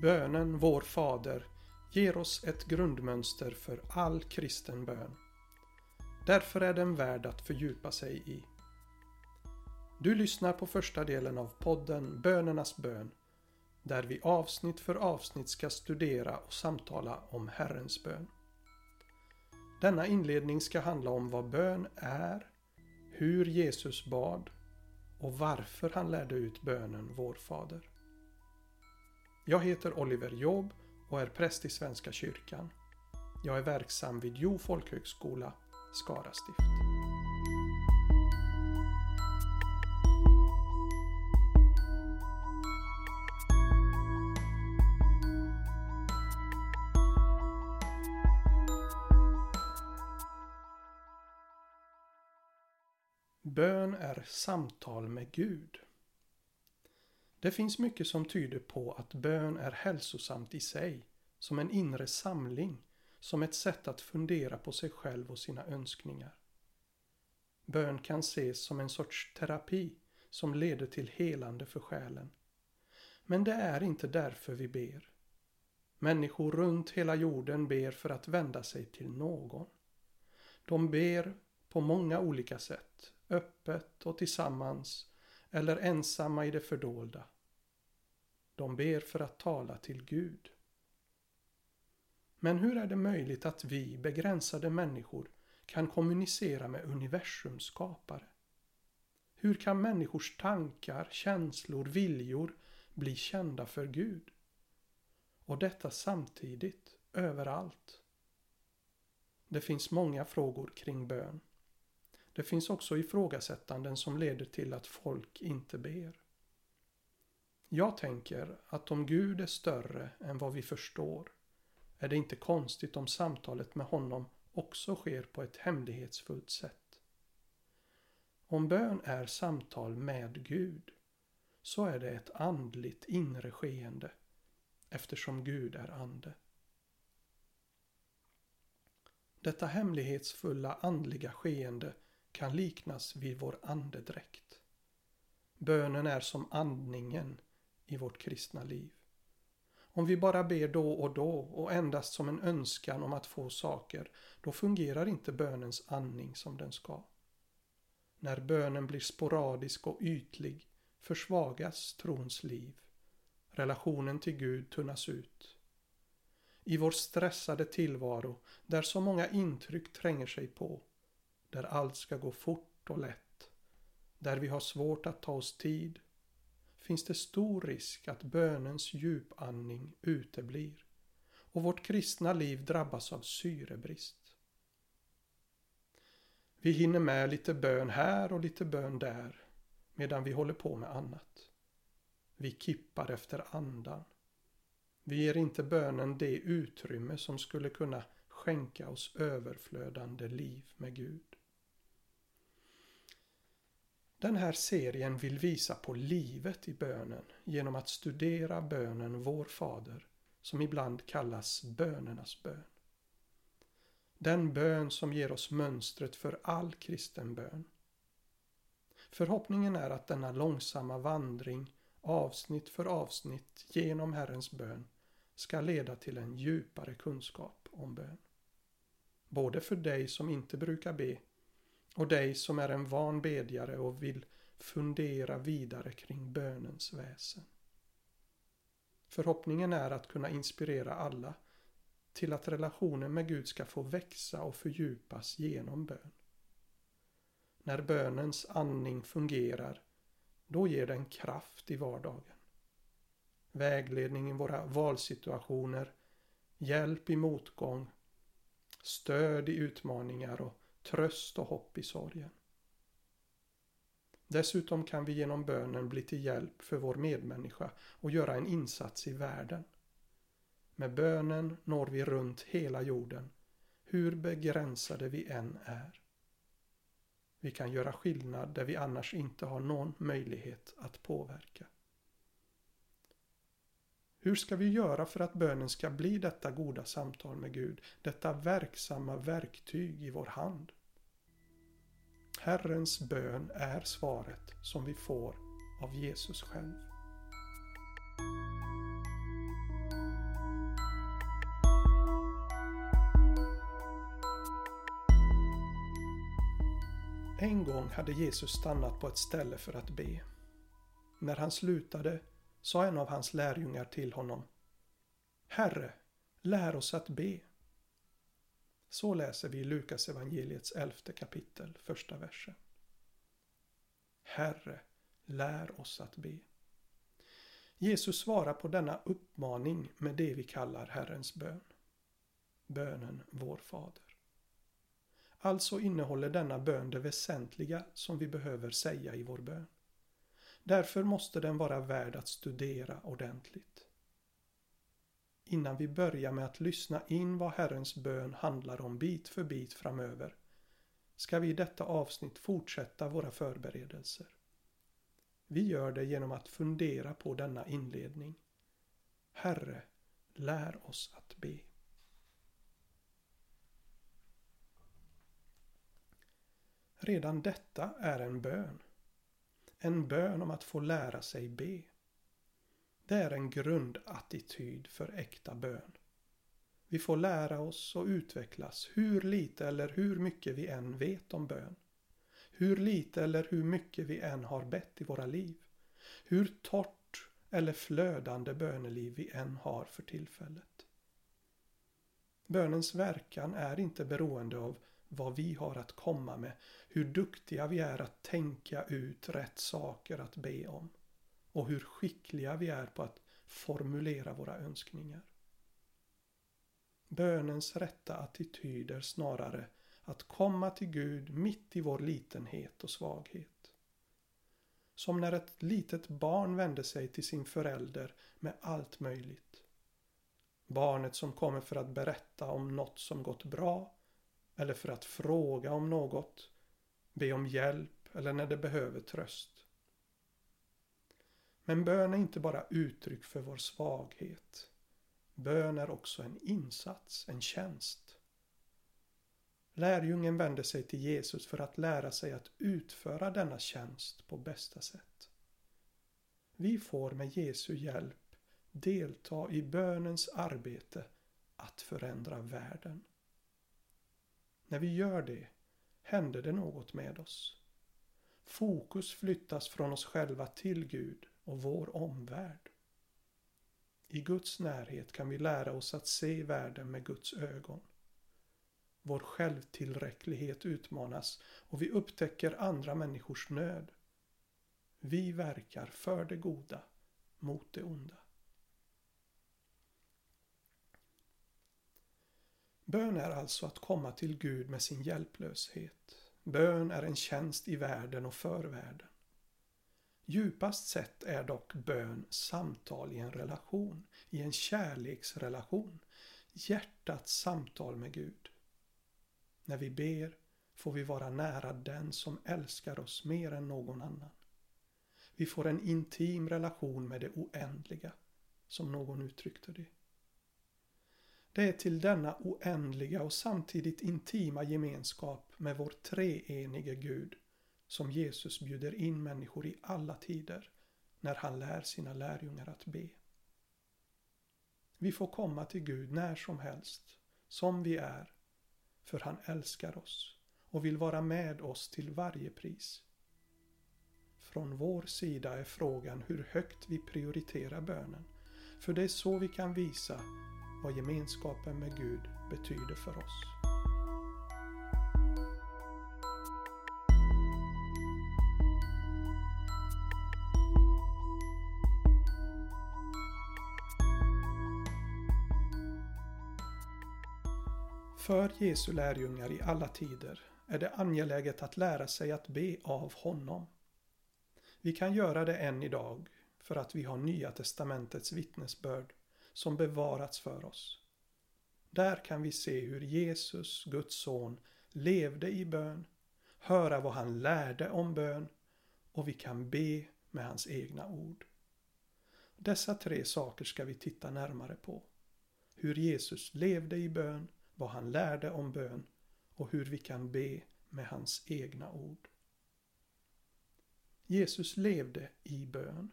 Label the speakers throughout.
Speaker 1: Bönen Vår Fader ger oss ett grundmönster för all kristen bön. Därför är den värd att fördjupa sig i. Du lyssnar på första delen av podden Bönernas bön där vi avsnitt för avsnitt ska studera och samtala om Herrens bön. Denna inledning ska handla om vad bön är, hur Jesus bad och varför han lärde ut bönen Vår Fader. Jag heter Oliver Job och är präst i Svenska kyrkan. Jag är verksam vid Jo folkhögskola, Skara stift. Bön är samtal med Gud. Det finns mycket som tyder på att bön är hälsosamt i sig, som en inre samling, som ett sätt att fundera på sig själv och sina önskningar. Bön kan ses som en sorts terapi som leder till helande för själen. Men det är inte därför vi ber. Människor runt hela jorden ber för att vända sig till någon. De ber på många olika sätt, öppet och tillsammans eller ensamma i det fördolda. De ber för att tala till Gud. Men hur är det möjligt att vi, begränsade människor, kan kommunicera med universums skapare? Hur kan människors tankar, känslor, viljor bli kända för Gud? Och detta samtidigt, överallt. Det finns många frågor kring bön. Det finns också ifrågasättanden som leder till att folk inte ber. Jag tänker att om Gud är större än vad vi förstår är det inte konstigt om samtalet med honom också sker på ett hemlighetsfullt sätt. Om bön är samtal med Gud så är det ett andligt inre skeende eftersom Gud är ande. Detta hemlighetsfulla andliga skeende kan liknas vid vår andedräkt. Bönen är som andningen i vårt kristna liv. Om vi bara ber då och då och endast som en önskan om att få saker, då fungerar inte bönens andning som den ska. När bönen blir sporadisk och ytlig försvagas trons liv. Relationen till Gud tunnas ut. I vår stressade tillvaro, där så många intryck tränger sig på, där allt ska gå fort och lätt, där vi har svårt att ta oss tid, finns det stor risk att bönens djupandning uteblir och vårt kristna liv drabbas av syrebrist. Vi hinner med lite bön här och lite bön där medan vi håller på med annat. Vi kippar efter andan. Vi ger inte bönen det utrymme som skulle kunna skänka oss överflödande liv med Gud. Den här serien vill visa på livet i bönen genom att studera bönen Vår Fader som ibland kallas bönernas bön. Den bön som ger oss mönstret för all kristen bön. Förhoppningen är att denna långsamma vandring avsnitt för avsnitt genom Herrens bön ska leda till en djupare kunskap om bön. Både för dig som inte brukar be och dig som är en van bedjare och vill fundera vidare kring bönens väsen. Förhoppningen är att kunna inspirera alla till att relationen med Gud ska få växa och fördjupas genom bön. När bönens andning fungerar, då ger den kraft i vardagen. Vägledning i våra valsituationer, hjälp i motgång, stöd i utmaningar och tröst och hopp i sorgen. Dessutom kan vi genom bönen bli till hjälp för vår medmänniska och göra en insats i världen. Med bönen når vi runt hela jorden, hur begränsade vi än är. Vi kan göra skillnad där vi annars inte har någon möjlighet att påverka. Hur ska vi göra för att bönen ska bli detta goda samtal med Gud, detta verksamma verktyg i vår hand? Herrens bön är svaret som vi får av Jesus själv. En gång hade Jesus stannat på ett ställe för att be. När han slutade sa en av hans lärjungar till honom Herre, lär oss att be. Så läser vi i Lukas evangeliets elfte kapitel, första versen. Herre, lär oss att be. Jesus svarar på denna uppmaning med det vi kallar Herrens bön. Bönen Vår Fader. Alltså innehåller denna bön det väsentliga som vi behöver säga i vår bön. Därför måste den vara värd att studera ordentligt. Innan vi börjar med att lyssna in vad Herrens bön handlar om bit för bit framöver ska vi i detta avsnitt fortsätta våra förberedelser. Vi gör det genom att fundera på denna inledning. Herre, lär oss att be. Redan detta är en bön. En bön om att få lära sig be. Det är en grundattityd för äkta bön. Vi får lära oss och utvecklas hur lite eller hur mycket vi än vet om bön. Hur lite eller hur mycket vi än har bett i våra liv. Hur torrt eller flödande böneliv vi än har för tillfället. Bönens verkan är inte beroende av vad vi har att komma med, hur duktiga vi är att tänka ut rätt saker att be om och hur skickliga vi är på att formulera våra önskningar. Bönens rätta attityd är snarare att komma till Gud mitt i vår litenhet och svaghet. Som när ett litet barn vänder sig till sin förälder med allt möjligt. Barnet som kommer för att berätta om något som gått bra eller för att fråga om något, be om hjälp eller när det behöver tröst. Men bön är inte bara uttryck för vår svaghet. Bön är också en insats, en tjänst. Lärjungen vände sig till Jesus för att lära sig att utföra denna tjänst på bästa sätt. Vi får med Jesu hjälp delta i bönens arbete att förändra världen. När vi gör det händer det något med oss. Fokus flyttas från oss själva till Gud och vår omvärld. I Guds närhet kan vi lära oss att se världen med Guds ögon. Vår självtillräcklighet utmanas och vi upptäcker andra människors nöd. Vi verkar för det goda mot det onda. Bön är alltså att komma till Gud med sin hjälplöshet. Bön är en tjänst i världen och för världen. Djupast sett är dock bön samtal i en relation, i en kärleksrelation. Hjärtats samtal med Gud. När vi ber får vi vara nära den som älskar oss mer än någon annan. Vi får en intim relation med det oändliga, som någon uttryckte det. Det är till denna oändliga och samtidigt intima gemenskap med vår treenige Gud som Jesus bjuder in människor i alla tider när han lär sina lärjungar att be. Vi får komma till Gud när som helst, som vi är, för han älskar oss och vill vara med oss till varje pris. Från vår sida är frågan hur högt vi prioriterar bönen, för det är så vi kan visa vad gemenskapen med Gud betyder för oss. För Jesu lärjungar i alla tider är det angeläget att lära sig att be av honom. Vi kan göra det än idag för att vi har Nya testamentets vittnesbörd som bevarats för oss. Där kan vi se hur Jesus, Guds son, levde i bön, höra vad han lärde om bön och vi kan be med hans egna ord. Dessa tre saker ska vi titta närmare på. Hur Jesus levde i bön, vad han lärde om bön och hur vi kan be med hans egna ord. Jesus levde i bön.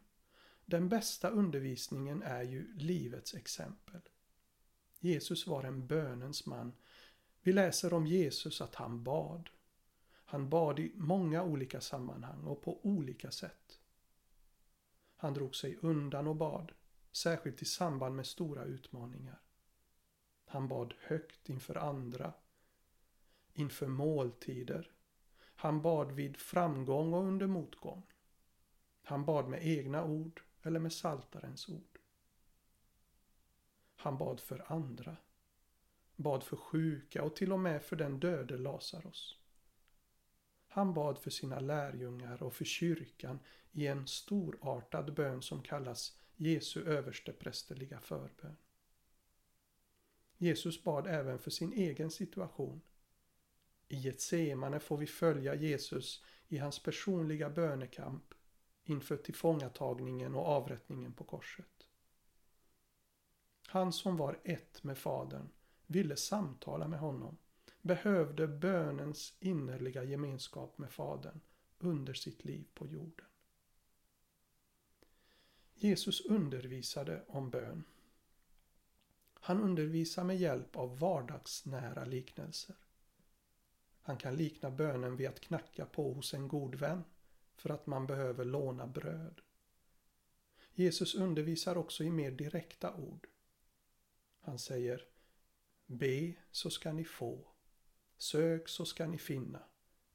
Speaker 1: Den bästa undervisningen är ju livets exempel. Jesus var en bönens man. Vi läser om Jesus att han bad. Han bad i många olika sammanhang och på olika sätt. Han drog sig undan och bad, särskilt i samband med stora utmaningar. Han bad högt inför andra, inför måltider. Han bad vid framgång och under motgång. Han bad med egna ord eller med saltarens ord. Han bad för andra. Bad för sjuka och till och med för den döde Lazarus. Han bad för sina lärjungar och för kyrkan i en storartad bön som kallas Jesu översteprästerliga förbön. Jesus bad även för sin egen situation. I Getsemane får vi följa Jesus i hans personliga bönekamp inför tillfångatagningen och avrättningen på korset. Han som var ett med Fadern ville samtala med honom, behövde bönens innerliga gemenskap med Fadern under sitt liv på jorden. Jesus undervisade om bön. Han undervisar med hjälp av vardagsnära liknelser. Han kan likna bönen vid att knacka på hos en god vän för att man behöver låna bröd. Jesus undervisar också i mer direkta ord. Han säger Be så ska ni få. Sök så ska ni finna.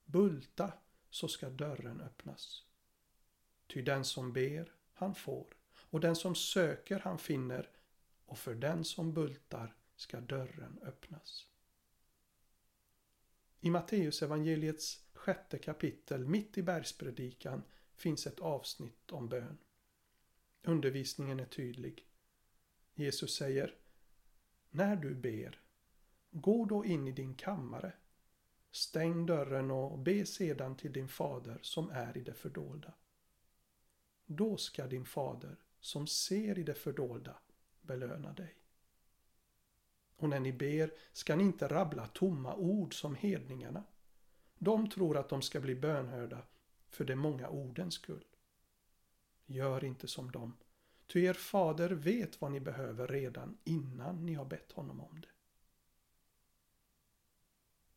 Speaker 1: Bulta så ska dörren öppnas. Ty den som ber, han får. Och den som söker, han finner. Och för den som bultar ska dörren öppnas. I Matteusevangeliets sjätte kapitel, mitt i bergspredikan, finns ett avsnitt om bön. Undervisningen är tydlig. Jesus säger När du ber, gå då in i din kammare. Stäng dörren och be sedan till din fader som är i det fördolda. Då ska din fader som ser i det fördolda belöna dig. Och när ni ber ska ni inte rabbla tomma ord som hedningarna. De tror att de ska bli bönhörda för de många ordens skull. Gör inte som dem, ty er fader vet vad ni behöver redan innan ni har bett honom om det.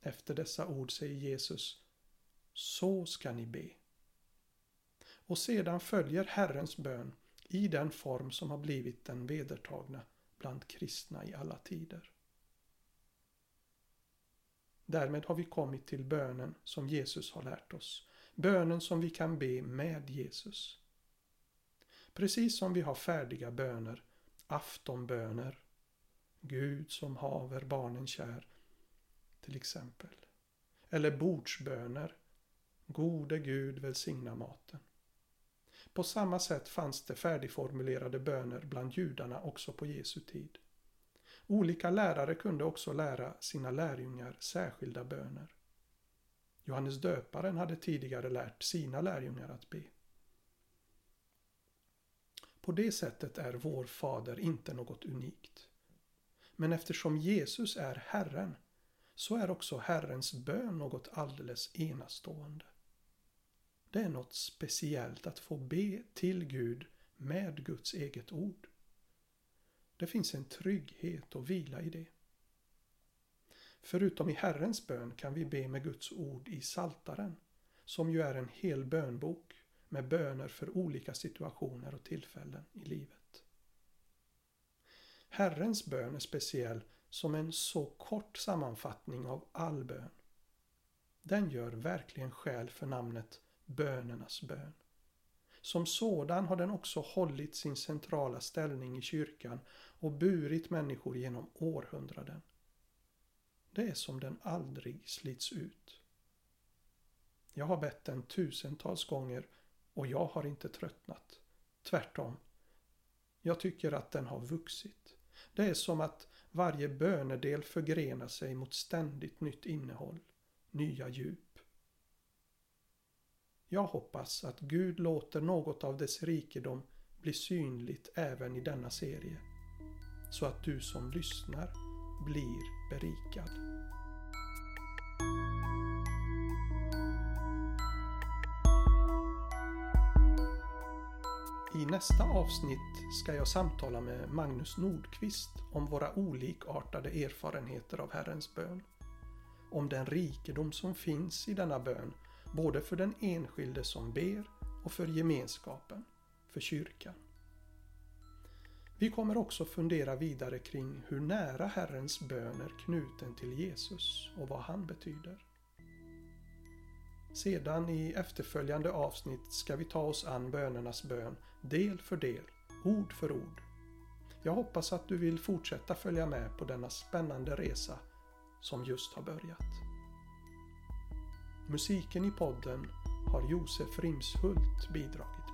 Speaker 1: Efter dessa ord säger Jesus, så ska ni be. Och sedan följer Herrens bön i den form som har blivit den vedertagna bland kristna i alla tider. Därmed har vi kommit till bönen som Jesus har lärt oss. Bönen som vi kan be med Jesus. Precis som vi har färdiga böner, aftonböner, Gud som haver barnen kär, till exempel. Eller bordsböner, Gode Gud välsigna maten. På samma sätt fanns det färdigformulerade böner bland judarna också på Jesu tid. Olika lärare kunde också lära sina lärjungar särskilda böner. Johannes döparen hade tidigare lärt sina lärjungar att be. På det sättet är vår fader inte något unikt. Men eftersom Jesus är Herren så är också Herrens bön något alldeles enastående. Det är något speciellt att få be till Gud med Guds eget ord. Det finns en trygghet och vila i det. Förutom i Herrens bön kan vi be med Guds ord i Saltaren, som ju är en hel bönbok med böner för olika situationer och tillfällen i livet. Herrens bön är speciell som en så kort sammanfattning av all bön. Den gör verkligen skäl för namnet bönernas bön. Som sådan har den också hållit sin centrala ställning i kyrkan och burit människor genom århundraden. Det är som den aldrig slits ut. Jag har bett den tusentals gånger och jag har inte tröttnat. Tvärtom. Jag tycker att den har vuxit. Det är som att varje bönedel förgrenar sig mot ständigt nytt innehåll, nya djup. Jag hoppas att Gud låter något av dess rikedom bli synligt även i denna serie. Så att du som lyssnar blir berikad. I nästa avsnitt ska jag samtala med Magnus Nordqvist om våra olikartade erfarenheter av Herrens bön. om den rikedom som finns i denna bön, både för den enskilde som ber och för gemenskapen, för kyrkan. Vi kommer också fundera vidare kring hur nära Herrens bön är knuten till Jesus och vad han betyder. Sedan i efterföljande avsnitt ska vi ta oss an bönernas bön del för del, ord för ord. Jag hoppas att du vill fortsätta följa med på denna spännande resa som just har börjat. Musiken i podden har Josef Rimshult bidragit